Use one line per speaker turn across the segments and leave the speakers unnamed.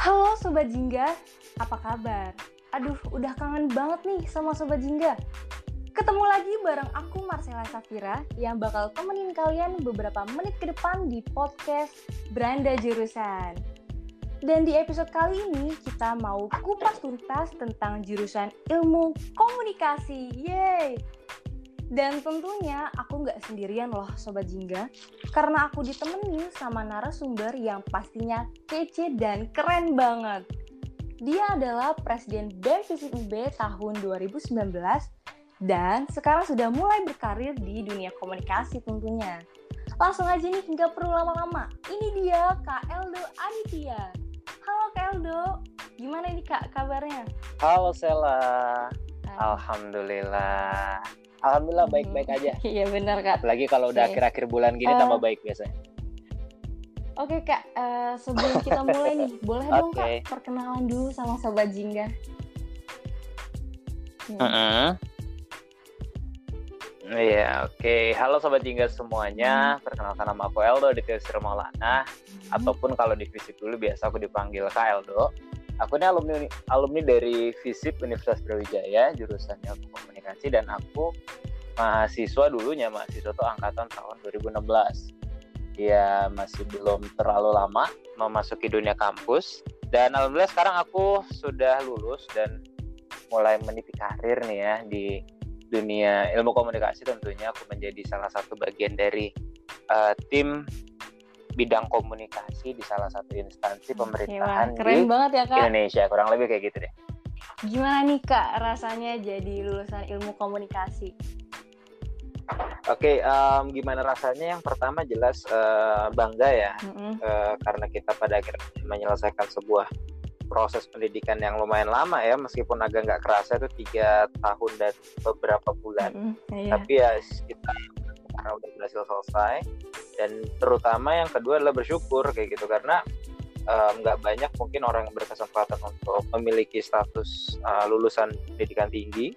Halo Sobat Jingga, apa kabar? Aduh, udah kangen banget nih sama Sobat Jingga. Ketemu lagi bareng aku Marcella Safira yang bakal temenin kalian beberapa menit ke depan di podcast Beranda Jurusan. Dan di episode kali ini kita mau kupas tuntas tentang jurusan ilmu komunikasi. Yeay! Dan tentunya aku nggak sendirian loh Sobat Jingga, karena aku ditemenin sama narasumber yang pastinya kece dan keren banget. Dia adalah Presiden BEM UB tahun 2019 dan sekarang sudah mulai berkarir di dunia komunikasi tentunya. Langsung aja nih, nggak perlu lama-lama. Ini dia Kak Eldo Aditya. Halo Kak Eldo, gimana ini Kak kabarnya?
Halo Sela, Alhamdulillah. Alhamdulillah baik-baik aja.
Iya benar Kak.
Apalagi kalau udah akhir-akhir bulan gini
Eh,
tambah baik biasanya.
Oke Kak, eh, sebelum kita mulai nih, boleh dong
Oke.
Kak perkenalan dulu sama Sobat Jingga. Hmm.
Iya, oke. Halo Sobat Jingga semuanya. Perkenalkan nama aku Eldo di Sir Maulana. Ataupun kalau di FISIP dulu biasa aku dipanggil Kak Eldo. Aku ini alumni alumni dari FISIP Universitas Brawijaya, jurusan ilmu komunikasi dan aku mahasiswa dulunya, mahasiswa tuh angkatan tahun 2016. Ya masih belum terlalu lama memasuki dunia kampus dan alhamdulillah sekarang aku sudah lulus dan mulai meniti karir nih ya di dunia ilmu komunikasi tentunya aku menjadi salah satu bagian dari eh, tim bidang komunikasi di salah satu instansi pemerintahan
keren
di
banget ya Kak.
Indonesia kurang lebih kayak gitu deh.
Gimana nih Kak rasanya jadi lulusan ilmu komunikasi?
Oke, em, gimana rasanya? Yang pertama jelas eh, bangga ya
Mm-mm.
eh, karena kita pada akhirnya menyelesaikan sebuah proses pendidikan yang lumayan lama ya meskipun agak nggak kerasa itu tiga tahun dan beberapa bulan.
Mm-mm, Iya.
tapi ya kita karena udah berhasil selesai dan terutama yang kedua adalah bersyukur kayak gitu karena nggak banyak mungkin orang yang berkesempatan untuk memiliki status eh, lulusan pendidikan tinggi.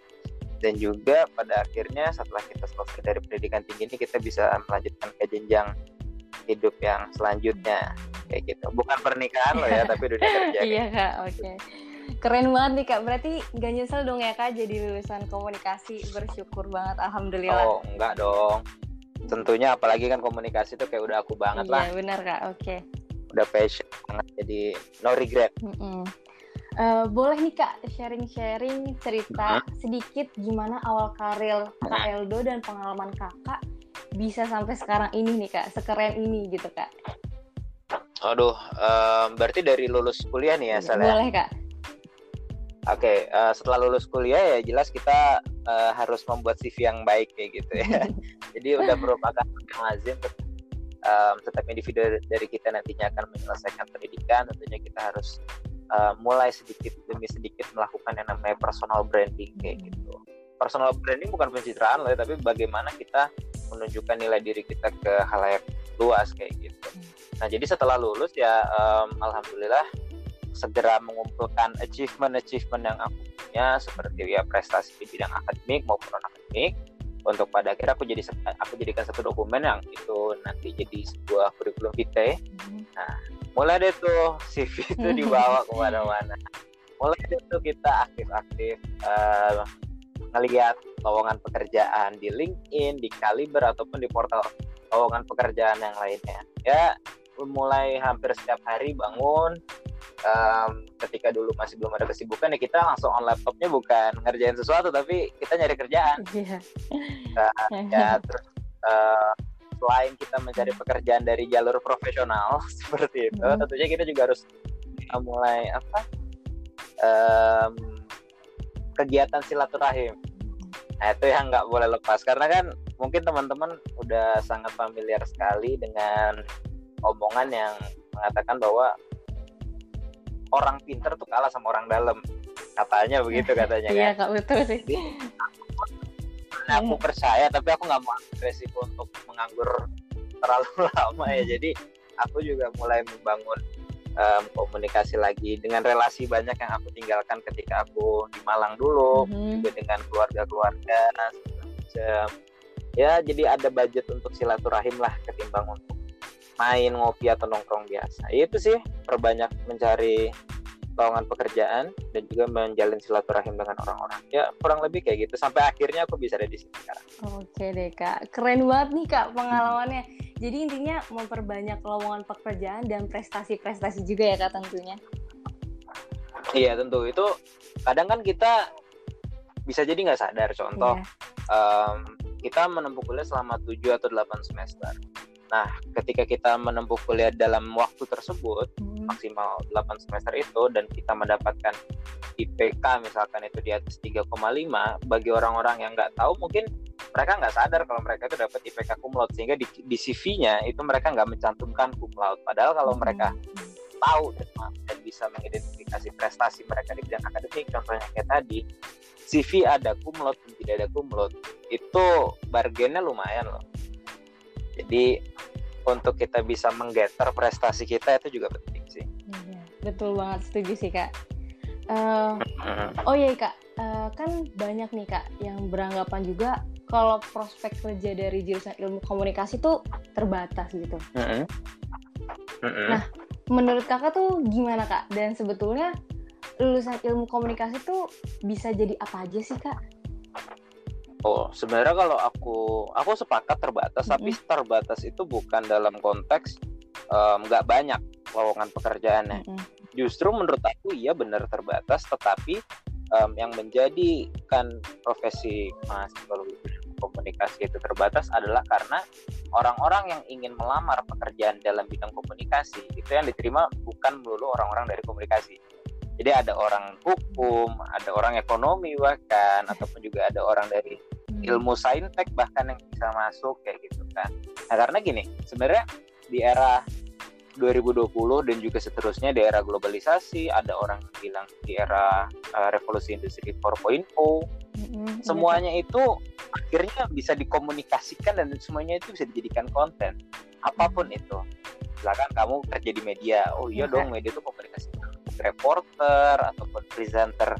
Dan juga pada akhirnya setelah kita selesai dari pendidikan tinggi ini kita bisa melanjutkan ke jenjang hidup yang selanjutnya. Kayak gitu. Bukan pernikahan loh ya tapi dunia kerja
Iya Kak, oke. Keren banget nih Kak, berarti nggak nyesel dong ya Kak jadi lulusan komunikasi, bersyukur banget, Alhamdulillah.
oh enggak dong. Tentunya apalagi kan komunikasi tuh kayak udah aku banget lah.
Iya benar Kak, oke.
Udah passion banget jadi no regret
Mm-mm. Eh, boleh nih Kak sharing-sharing cerita
Mm-hmm.
sedikit gimana awal karir Kak Eldo dan pengalaman Kakak bisa sampai sekarang ini nih Kak, sekeren ini gitu Kak.
Aduh, em, berarti dari lulus kuliah nih ya, Sal ya?
Boleh Kak.
Oke, eh, setelah lulus kuliah ya jelas kita eh, harus membuat CV yang baik kayak gitu ya. Jadi udah merupakan yang lazim em, setiap individu dari kita nantinya akan menyelesaikan pendidikan, tentunya kita harus eh, mulai sedikit demi sedikit melakukan yang namanya personal branding kayak gitu. Personal branding bukan pencitraan loh, ya, tapi bagaimana kita menunjukkan nilai diri kita ke halayak luas kayak gitu. Nah, jadi setelah lulus ya em, alhamdulillah segera mengumpulkan achievement-achievement yang aku punya seperti ya prestasi di bidang akademik maupun non akademik untuk pada akhirnya aku jadi aku jadikan satu dokumen yang itu nanti jadi sebuah kurikulum vitae. Mulai deh tuh CV itu dibawa ke mana-mana. Mulai deh tuh kita aktif-aktif eh, ngelihat lowongan pekerjaan di LinkedIn, di Kaliber ataupun di portal lowongan pekerjaan yang lainnya. Ya mulai hampir setiap hari bangun em, ketika dulu masih belum ada kesibukan ya kita langsung on laptopnya bukan ngerjain sesuatu tapi kita nyari kerjaan
Iya.
ya terus eh, selain kita mencari pekerjaan dari jalur profesional seperti itu
Hmm.
tentunya kita juga harus eh, mulai apa em, kegiatan silaturahim nah itu yang nggak boleh lepas karena kan mungkin teman-teman udah sangat familiar sekali dengan omongan yang mengatakan bahwa orang pinter tuh kalah sama orang dalam katanya begitu katanya kan
Iya Kak, betul sih.
Nah, aku percaya tapi aku nggak mau resiko untuk menganggur terlalu lama ya jadi aku juga mulai membangun em, komunikasi lagi dengan relasi banyak yang aku tinggalkan ketika aku di Malang dulu
Mhm.
juga dengan keluarga-keluarga macam. ya jadi ada budget untuk silaturahim lah ketimbang untuk main ngopi atau nongkrong biasa. Itu sih perbanyak mencari lowongan pekerjaan dan juga menjalin silaturahim dengan orang-orang. Ya kurang lebih kayak gitu. Sampai akhirnya aku bisa ada di sini sekarang.
Oke deh kak. Keren banget nih kak pengalamannya. Jadi intinya memperbanyak lowongan pekerjaan dan prestasi-prestasi juga ya kak tentunya.
Iya tentu. Itu kadang kan kita bisa jadi nggak sadar. Contoh yeah. um, kita menempuh kuliah selama 7 atau 8 semester Nah, ketika kita menempuh kuliah dalam waktu tersebut, hmm. maksimal 8 semester itu, dan kita mendapatkan IPK misalkan itu di atas 3,5, bagi orang-orang yang nggak tahu mungkin mereka nggak sadar kalau mereka itu dapat IPK cum laude, sehingga di, di CV-nya itu mereka nggak mencantumkan cum laude. Padahal kalau mereka tahu dan, dan bisa mengidentifikasi prestasi mereka di bidang akademik, contohnya kayak tadi, CV ada cum laude dan tidak ada cum laude, itu bargainnya lumayan loh jadi untuk kita bisa menggetar prestasi kita itu juga penting sih.
Iya, betul banget setuju sih kak. Uh, oh iya kak, uh, kan banyak nih kak yang beranggapan juga kalau prospek kerja dari jurusan ilmu komunikasi tuh terbatas gitu. Mm -hmm. Nah, menurut kakak tuh gimana kak? Dan sebetulnya lulusan ilmu komunikasi tuh bisa jadi apa aja sih kak?
Oh, sebenarnya kalau aku aku sepakat terbatas, mm -hmm. tapi terbatas itu bukan dalam konteks nggak um, banyak lowongan pekerjaannya. Mm -hmm. Justru menurut aku iya benar terbatas, tetapi um, yang menjadikan profesi mahasiswa komunikasi itu terbatas adalah karena orang-orang yang ingin melamar pekerjaan dalam bidang komunikasi itu yang diterima bukan melulu orang-orang dari komunikasi jadi ada orang hukum, ada orang ekonomi bahkan, ataupun juga ada orang dari. Ilmu saintek bahkan yang bisa masuk kayak gitu kan. Nah karena gini, sebenarnya di era 2020 dan juga seterusnya di era globalisasi, ada orang bilang di era uh, revolusi industri 4.0, mm-hmm, semuanya iya. itu akhirnya bisa dikomunikasikan dan semuanya itu bisa dijadikan konten, apa pun itu. Silakan kamu kerja di media, oh iya, iya. dong media itu komunikasi reporter ataupun presenter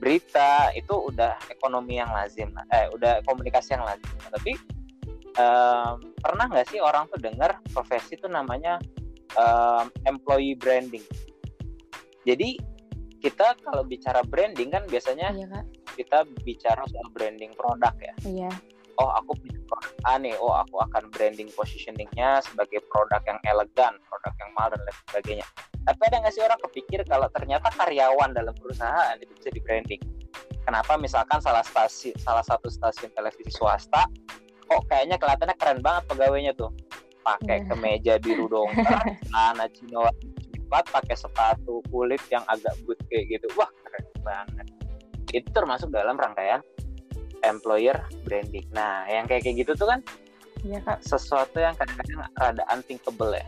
berita itu udah ekonomi yang lazim eh udah komunikasi yang lazim. Tapi um, pernah nggak sih orang tuh dengar profesi itu namanya um, employee branding? Jadi kita kalau bicara branding kan biasanya iya, kita bicara soal branding produk ya.
Iya.
Oh aku punya produk A nih, oh aku akan branding positioningnya sebagai produk yang elegan, produk yang mahal dan lain sebagainya. Tapi ada nggak sih orang kepikir kalau ternyata karyawan dalam perusahaan itu bisa di branding? Kenapa misalkan salah stasi, salah satu stasiun televisi swasta, kok kayaknya kelihatannya keren banget pegawainya tuh, pakai yeah. kemeja biru dongker, celana cino cepat, pakai sepatu kulit yang agak boot kayak gitu, wah keren banget. Itu termasuk dalam rangkaian employer branding. Nah, yang kayak kayak gitu tuh kan ya kak sesuatu yang kadang-kadang rada unthinkable ya.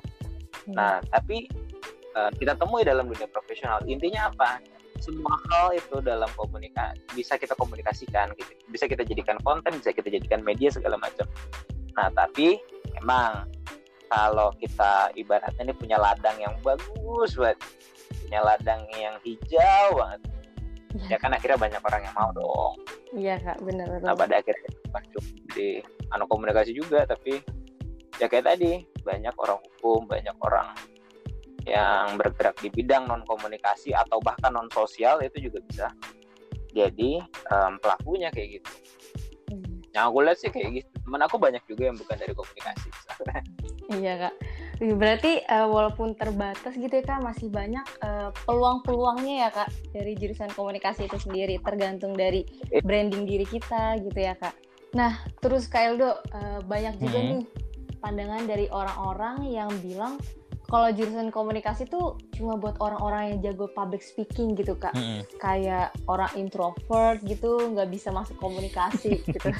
Hmm. Nah, tapi uh, kita temui dalam dunia profesional. Intinya apa? Semua hal itu dalam komunikasi bisa kita komunikasikan, gitu. bisa kita jadikan konten, bisa kita jadikan media segala macam. Nah, tapi memang kalau kita ibaratnya ini punya ladang yang bagus buat punya ladang yang hijau banget ya kan akhirnya banyak orang yang mau dong
iya kak benar
nah pada akhirnya masuk di anu komunikasi juga tapi ya kayak tadi banyak orang hukum banyak orang yang bergerak di bidang non komunikasi atau bahkan non sosial itu juga bisa jadi um, pelakunya kayak gitu hmm. yang aku lihat sih kayak gitu temen aku banyak juga yang bukan dari komunikasi
iya kak Berarti uh, walaupun terbatas gitu ya kak, masih banyak uh, peluang-peluangnya ya kak dari jurusan komunikasi itu sendiri, tergantung dari branding diri kita gitu ya kak. Nah, terus Kak Eldo, uh, banyak juga hmm. nih pandangan dari orang-orang yang bilang kalau jurusan komunikasi tuh cuma buat orang-orang yang jago public speaking gitu kak, hmm. kayak orang introvert gitu, nggak bisa masuk komunikasi gitu.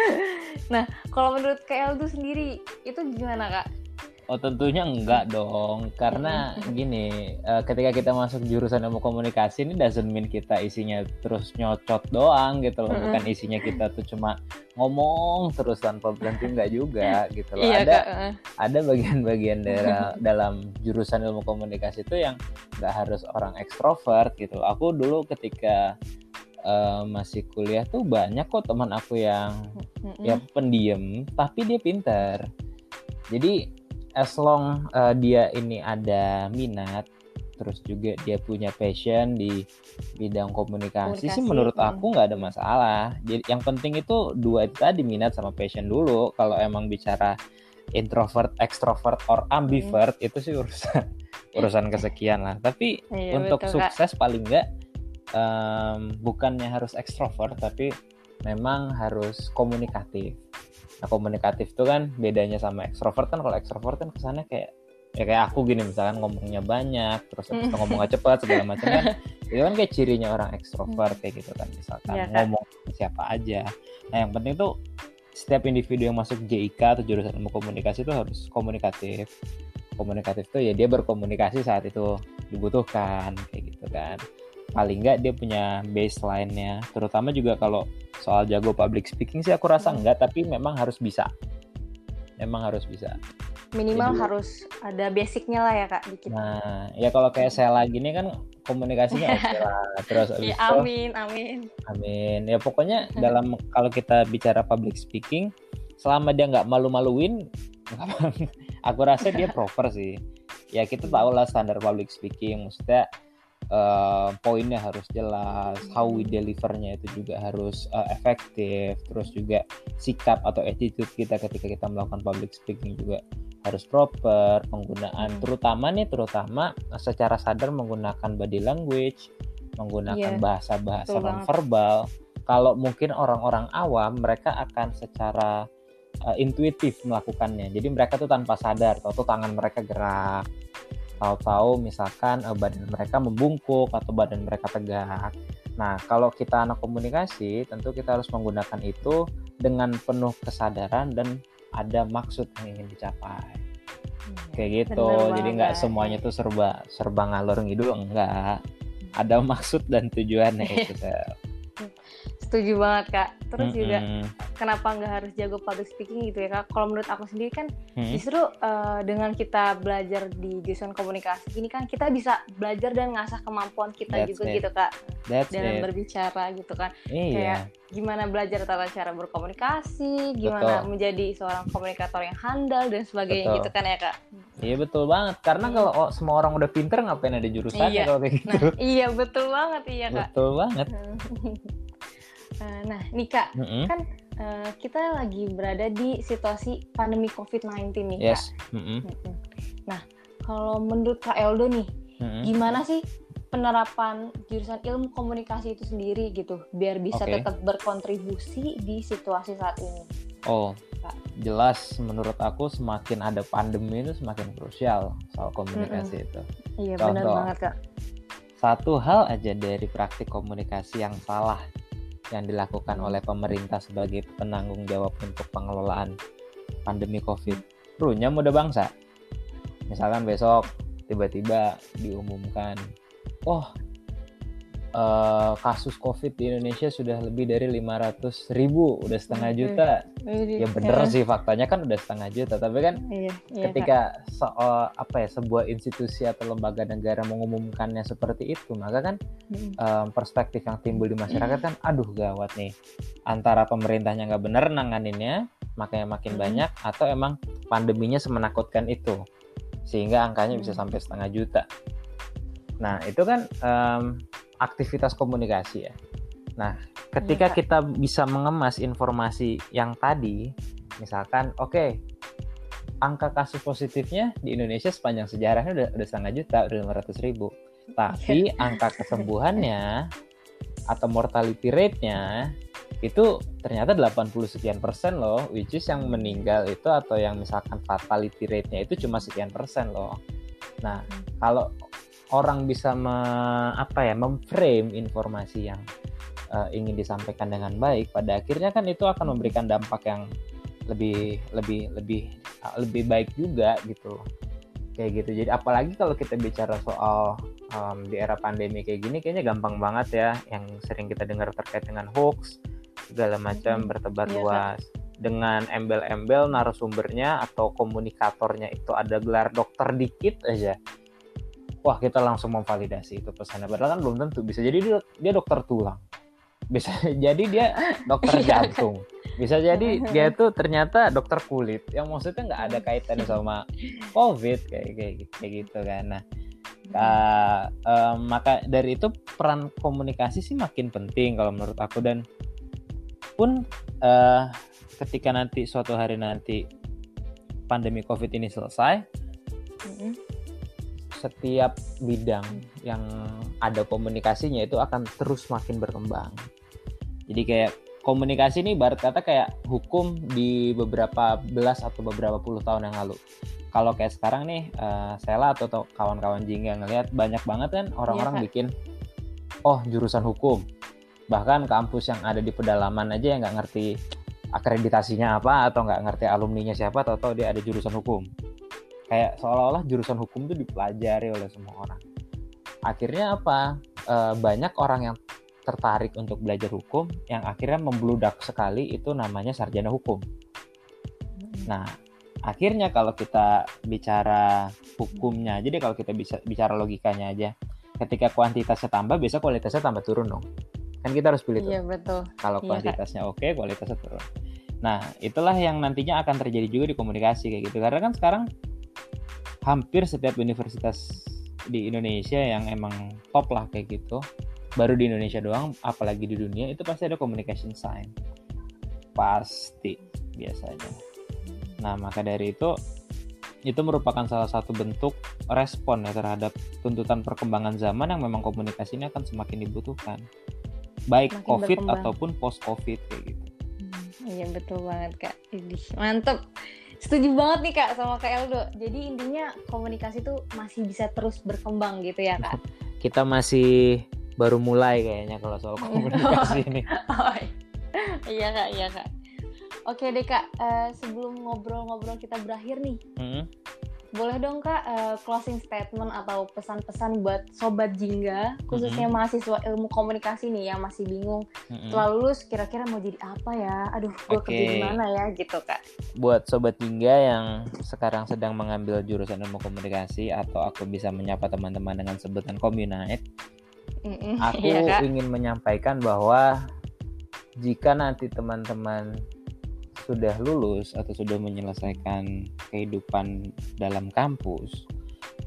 nah, kalau menurut Kak Eldo sendiri itu gimana kak?
Oh tentunya enggak dong, karena gini, uh, ketika kita masuk jurusan ilmu komunikasi ini doesn't mean kita isinya terus nyocot doang gitu loh, bukan isinya kita tuh cuma ngomong terus tanpa berhenti enggak juga gitu loh. Iya, ada ada bagian-bagian dalam jurusan ilmu komunikasi itu yang enggak harus orang ekstrovert gitu. Loh. Aku dulu ketika uh, masih kuliah tuh banyak kok teman aku yang ya pendiam tapi dia pintar. Jadi as long uh, dia ini ada minat
terus juga dia punya passion di bidang komunikasi,
Komunikasi,
sih menurut
hmm.
aku nggak ada masalah. Jadi yang penting itu dua itu tadi minat sama passion dulu. Kalau emang bicara introvert, extrovert, or ambivert itu sih urusan urusan kesekian lah. Tapi
Iya,
untuk
betul, Kak.
sukses paling nggak em, bukannya harus ekstrovert tapi memang harus komunikatif. Nah komunikatif itu kan bedanya sama ekstrovert kan kalau ekstrovert kan kesannya kayak ya kayak aku gini misalkan ngomongnya banyak terus habis itu ngomongnya cepat segala macam kan itu kan kayak cirinya orang ekstrovert kayak gitu kan misalkan
Iya, Kak.
ngomong siapa aja. Nah yang penting tuh setiap individu yang masuk JIK atau jurusan ilmu komunikasi itu harus komunikatif. Komunikatif tuh ya dia berkomunikasi saat itu dibutuhkan kayak gitu kan. Paling nggak dia punya baseline-nya. Terutama juga kalau soal jago public speaking sih aku rasa
Hmm.
enggak tapi memang harus bisa. Memang harus bisa.
Minimal
Jadi-
harus ada basicnya lah ya kak dikit.
Nah, ya kalau kayak saya lagi ini kan komunikasinya oke lah. Terus
Ya, amin, amin.
amin. Ya pokoknya dalam kalau kita bicara public speaking, selama dia nggak malu-maluin, aku rasa dia proper sih. Ya kita tahu lah standar public speaking, maksudnya eh, poinnya harus jelas, how we delivernya itu juga harus eh, efektif, terus juga sikap atau attitude kita ketika kita melakukan public speaking juga harus proper, penggunaan
Hmm.
terutama nih terutama secara sadar menggunakan body language, menggunakan
Iya,
bahasa-bahasa non verbal. Kalau mungkin orang-orang awam mereka akan secara uh, intuitif melakukannya. Jadi mereka tuh tanpa sadar, tahu tangan mereka gerak, tahu-tahu misalkan uh, badan mereka membungkuk atau badan mereka tegak. Nah, kalau kita anak komunikasi, tentu kita harus menggunakan itu dengan penuh kesadaran dan ada maksud yang ingin dicapai. Kayak gitu. Jadi nggak semuanya tuh serba serba ngalor ngidul enggak. Ada maksud dan tujuannya itu.
Setuju banget kak. Terus juga
Mm-mm.
Kenapa nggak harus jago public speaking gitu ya kak? Kalau menurut aku sendiri kan
Hmm.
justru eh, dengan kita belajar di jurusan komunikasi ini kan kita bisa belajar dan ngasah kemampuan kita
That's
juga
it.
gitu kak
That's
dalam
it.
berbicara gitu kan.
Iya.
kayak gimana belajar tata cara berkomunikasi, gimana
Betul.
menjadi seorang komunikator yang handal dan sebagainya
Betul.
gitu kan ya kak.
Iya betul banget. Karena
Hmm.
kalau oh, semua orang udah pinter ngapain ada jurusannya
Iya.
kalau kayak gitu.
Nah iya betul banget iya kak.
betul banget.
Eh, nah nih kak,
Mm-mm.
kan eh, kita lagi berada di situasi pandemi COVID-19 nih kak.
Yes. Mm-mm.
Mm-mm. Nah kalau menurut kak Eldo nih,
Mm-mm.
gimana sih penerapan jurusan ilmu komunikasi itu sendiri gitu, biar bisa
Oke.
tetap berkontribusi di situasi saat ini?
Oh,
Kak.
jelas menurut aku semakin ada pandemi itu semakin krusial soal komunikasi itu.
Iya benar banget kak.
Satu hal aja dari praktik komunikasi yang salah yang dilakukan oleh pemerintah sebagai penanggung jawab untuk pengelolaan pandemi COVID. Runya muda bangsa. Misalkan besok tiba-tiba diumumkan, oh eh, kasus COVID di Indonesia sudah lebih dari 500 ribu, udah setengah
Hmm.
juta. Ya bener sih faktanya kan udah setengah juta, tapi kan
iya, Kak.
ketika so- eh, apa ya sebuah institusi atau lembaga negara mengumumkannya seperti itu, maka kan em, perspektif yang timbul di masyarakat kan, aduh gawat nih, antara pemerintahnya nggak bener nanganinnya, makanya makin
Mm.
banyak, atau emang pandeminya semenakutkan itu, sehingga angkanya bisa sampai setengah juta. Nah itu kan em, aktivitas komunikasi ya. Nah ketika
Iya,
kita bisa mengemas informasi yang tadi, misalkan, oke angka kasus positifnya di Indonesia sepanjang sejarahnya udah, udah setengah juta, udah 500 ribu. Tapi angka kesembuhannya atau mortality rate-nya itu ternyata 80 sekian persen loh, which is yang meninggal itu atau yang misalkan fatality rate-nya itu cuma sekian persen loh. Nah, kalau orang bisa me, apa ya, memframe informasi yang eh, ingin disampaikan dengan baik, pada akhirnya kan itu akan memberikan dampak yang lebih lebih lebih lebih baik juga gitu kayak gitu jadi apalagi kalau kita bicara soal um, di era pandemi kayak gini kayaknya gampang banget ya yang sering kita dengar terkait dengan hoax segala macam
Mhm.
bertebar
Kak.
luas dengan embel-embel narasumbernya atau komunikatornya itu ada gelar dokter dikit aja wah kita langsung memvalidasi itu pesannya. Padahal kan belum tentu. Bisa jadi dia, dia dokter tulang. Bisa jadi dia dokter
Iya.
jantung. Bisa jadi dia tuh ternyata dokter kulit. Yang maksudnya nggak ada kaitannya sama covid kayak kayak kayak gitu kan. Nah Uh, uh, maka dari itu peran komunikasi sih makin penting kalau menurut aku. Dan pun uh, ketika nanti suatu hari nanti pandemi covid ini selesai mm-hmm. Setiap bidang yang ada komunikasinya itu akan terus makin berkembang. Jadi kayak komunikasi ini barat kata kayak hukum di beberapa belas atau beberapa puluh tahun yang lalu. Kalau kayak sekarang nih uh, Sela atau kawan-kawan Jingga ngelihat banyak banget kan orang-orang iya, bikin oh jurusan hukum. Bahkan kampus yang ada di pedalaman aja yang nggak ngerti akreditasinya apa atau nggak ngerti alumninya siapa atau dia ada jurusan hukum kayak seolah-olah jurusan hukum itu dipelajari oleh semua orang. Akhirnya apa? E, banyak orang yang tertarik untuk belajar hukum yang akhirnya membludak sekali itu namanya sarjana hukum. Nah akhirnya kalau kita bicara hukumnya jadi kalau kita bisa bicara logikanya aja ketika kuantitasnya tambah biasa kualitasnya tambah turun dong. Kan kita harus pilih
iya, betul.
Kalau iya, kuantitasnya oke okay, kualitasnya turun. Nah itulah yang nantinya akan terjadi juga di komunikasi kayak gitu. Karena kan sekarang hampir setiap universitas di Indonesia yang emang top lah kayak gitu baru di Indonesia doang apalagi di dunia itu pasti ada communication sign pasti biasanya Nah, maka dari itu itu merupakan salah satu bentuk respon ya terhadap tuntutan perkembangan zaman yang memang komunikasi ini akan semakin dibutuhkan. Baik Makin COVID berkembang. ataupun post COVID kayak gitu.
Hmm, iya betul banget Kak. Idih, mantep. Setuju banget nih Kak sama Kak Eldo. Jadi intinya komunikasi itu masih bisa terus berkembang gitu ya Kak.
Kita masih baru mulai kayaknya kalau soal komunikasi ini.
Oh, iya Kak, iya Kak. Oke deh kak, uh, sebelum ngobrol-ngobrol kita berakhir nih, hmm? Boleh dong kak uh, closing statement atau pesan-pesan buat sobat jingga, khususnya hmm. mahasiswa ilmu komunikasi nih yang masih bingung hmm. setelah lulus kira-kira mau jadi apa ya? Aduh, gue okay. kerja di mana ya gitu kak?
Buat sobat jingga yang sekarang sedang mengambil jurusan ilmu komunikasi atau aku bisa menyapa teman-teman dengan sebutan Communite, mm aku iya, ingin menyampaikan bahwa jika nanti teman-teman sudah lulus atau sudah menyelesaikan kehidupan dalam kampus,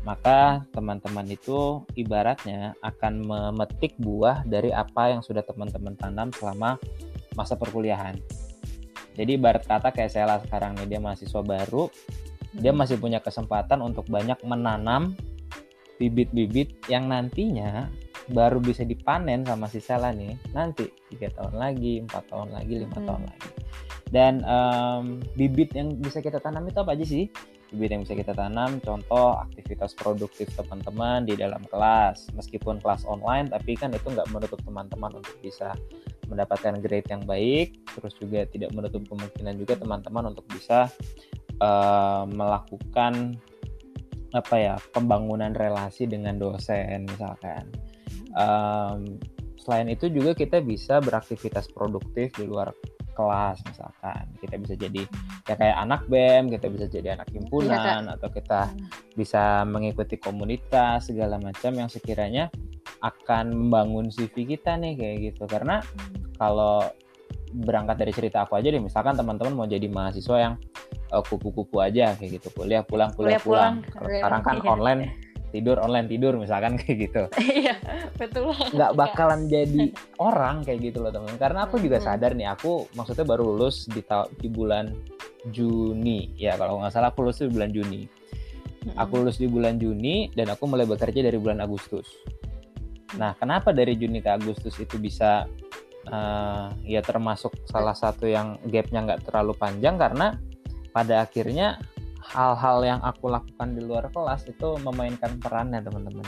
maka teman-teman itu ibaratnya akan memetik buah dari apa yang sudah teman-teman tanam selama masa perkuliahan. Jadi ibarat kata kayak saya sekarang nih dia mahasiswa baru, dia hmm. masih punya kesempatan untuk banyak menanam bibit-bibit yang nantinya baru bisa dipanen sama si Sela nih nanti tiga tahun lagi, empat tahun lagi, lima hmm. tahun lagi. Dan um, bibit yang bisa kita tanam itu apa aja sih? Bibit yang bisa kita tanam, contoh aktivitas produktif teman-teman di dalam kelas. Meskipun kelas online, tapi kan itu nggak menutup teman-teman untuk bisa mendapatkan grade yang baik. Terus juga tidak menutup kemungkinan juga teman-teman untuk bisa uh, melakukan apa ya pembangunan relasi dengan dosen misalkan. Um, selain itu juga kita bisa beraktivitas produktif di luar kelas misalkan kita bisa jadi ya kayak anak bem kita bisa jadi anak himpunan ya, atau kita bisa mengikuti komunitas segala macam yang sekiranya akan membangun CV kita nih kayak gitu karena kalau berangkat dari cerita aku aja deh misalkan teman-teman mau jadi mahasiswa yang uh, kupu-kupu aja kayak gitu kuliah pulang kuliah, pulang, pulang. sekarang kan iya. online tidur online tidur misalkan kayak gitu.
Iya betul.
Nggak bakalan jadi orang kayak gitu loh teman. Karena aku juga sadar nih aku maksudnya baru lulus di di bulan Juni. Ya kalau nggak salah aku lulus di bulan Juni. Aku lulus di bulan Juni dan aku mulai bekerja dari bulan Agustus. Nah kenapa dari Juni ke Agustus itu bisa uh, ya termasuk salah satu yang gapnya nggak terlalu panjang? Karena pada akhirnya hal-hal yang aku lakukan di luar kelas itu memainkan perannya teman-teman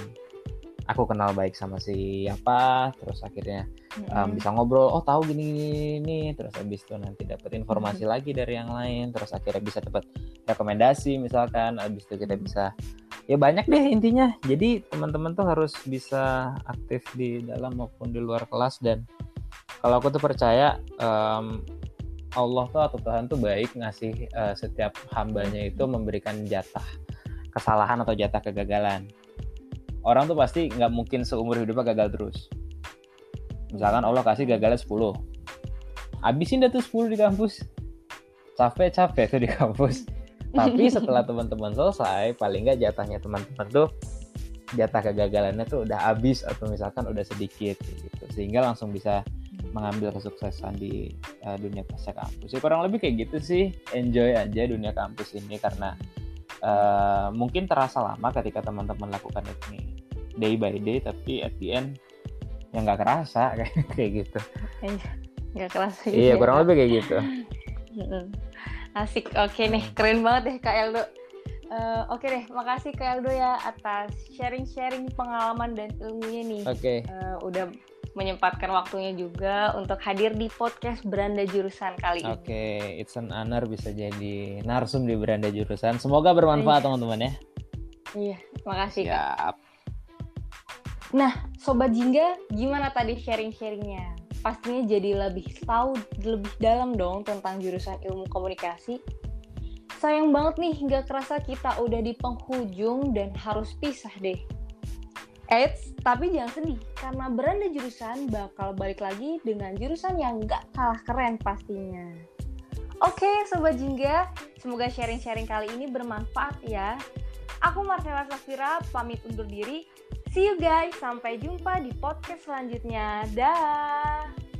aku kenal baik sama siapa terus akhirnya um, bisa ngobrol oh tahu gini gini, gini. terus habis itu nanti dapat informasi mm-hmm. lagi dari yang lain terus akhirnya bisa dapat rekomendasi misalkan habis itu kita bisa ya banyak deh intinya jadi teman-teman tuh harus bisa aktif di dalam maupun di luar kelas dan kalau aku tuh percaya um, Allah tuh atau Tuhan tuh baik ngasih uh, setiap hambanya itu memberikan jatah kesalahan atau jatah kegagalan. Orang tuh pasti nggak mungkin seumur hidupnya gagal terus. Misalkan Allah kasih gagalnya 10. Habisin dah tuh 10 di kampus. Capek-capek tuh di kampus. Tapi setelah teman-teman selesai, paling nggak jatahnya teman-teman tuh jatah kegagalannya tuh udah habis atau misalkan udah sedikit gitu sehingga langsung bisa mengambil kesuksesan di uh, dunia pasca kampus ya kurang lebih kayak gitu sih enjoy aja dunia kampus ini karena uh, mungkin terasa lama ketika teman-teman lakukan ini day by day tapi at the end ya nggak kerasa kayak kayak gitu
iya, nggak kerasa
gitu iya ya. kurang lebih kayak gitu
asik oke nih keren banget deh kak Eldo Uh, Oke okay deh, makasih Kak Eldo ya atas sharing-sharing pengalaman dan ilmunya nih.
Oke. Okay.
Uh, udah menyempatkan waktunya juga untuk hadir di podcast Beranda Jurusan kali ini.
Oke, okay. it's an honor bisa jadi narsum di Beranda Jurusan. Semoga bermanfaat iya. teman-teman ya.
Iya, makasih Kak. Nah, Sobat Jingga, gimana tadi sharing-sharingnya? Pastinya jadi lebih tahu lebih dalam dong tentang jurusan ilmu komunikasi Sayang banget nih, nggak kerasa kita udah di penghujung dan harus pisah deh. Eits, tapi jangan sedih, karena beranda jurusan bakal balik lagi dengan jurusan yang nggak kalah keren pastinya. Oke, Sobat Jingga, semoga sharing-sharing kali ini bermanfaat ya. Aku Marcella Safira, pamit undur diri. See you guys, sampai jumpa di podcast selanjutnya. Dah.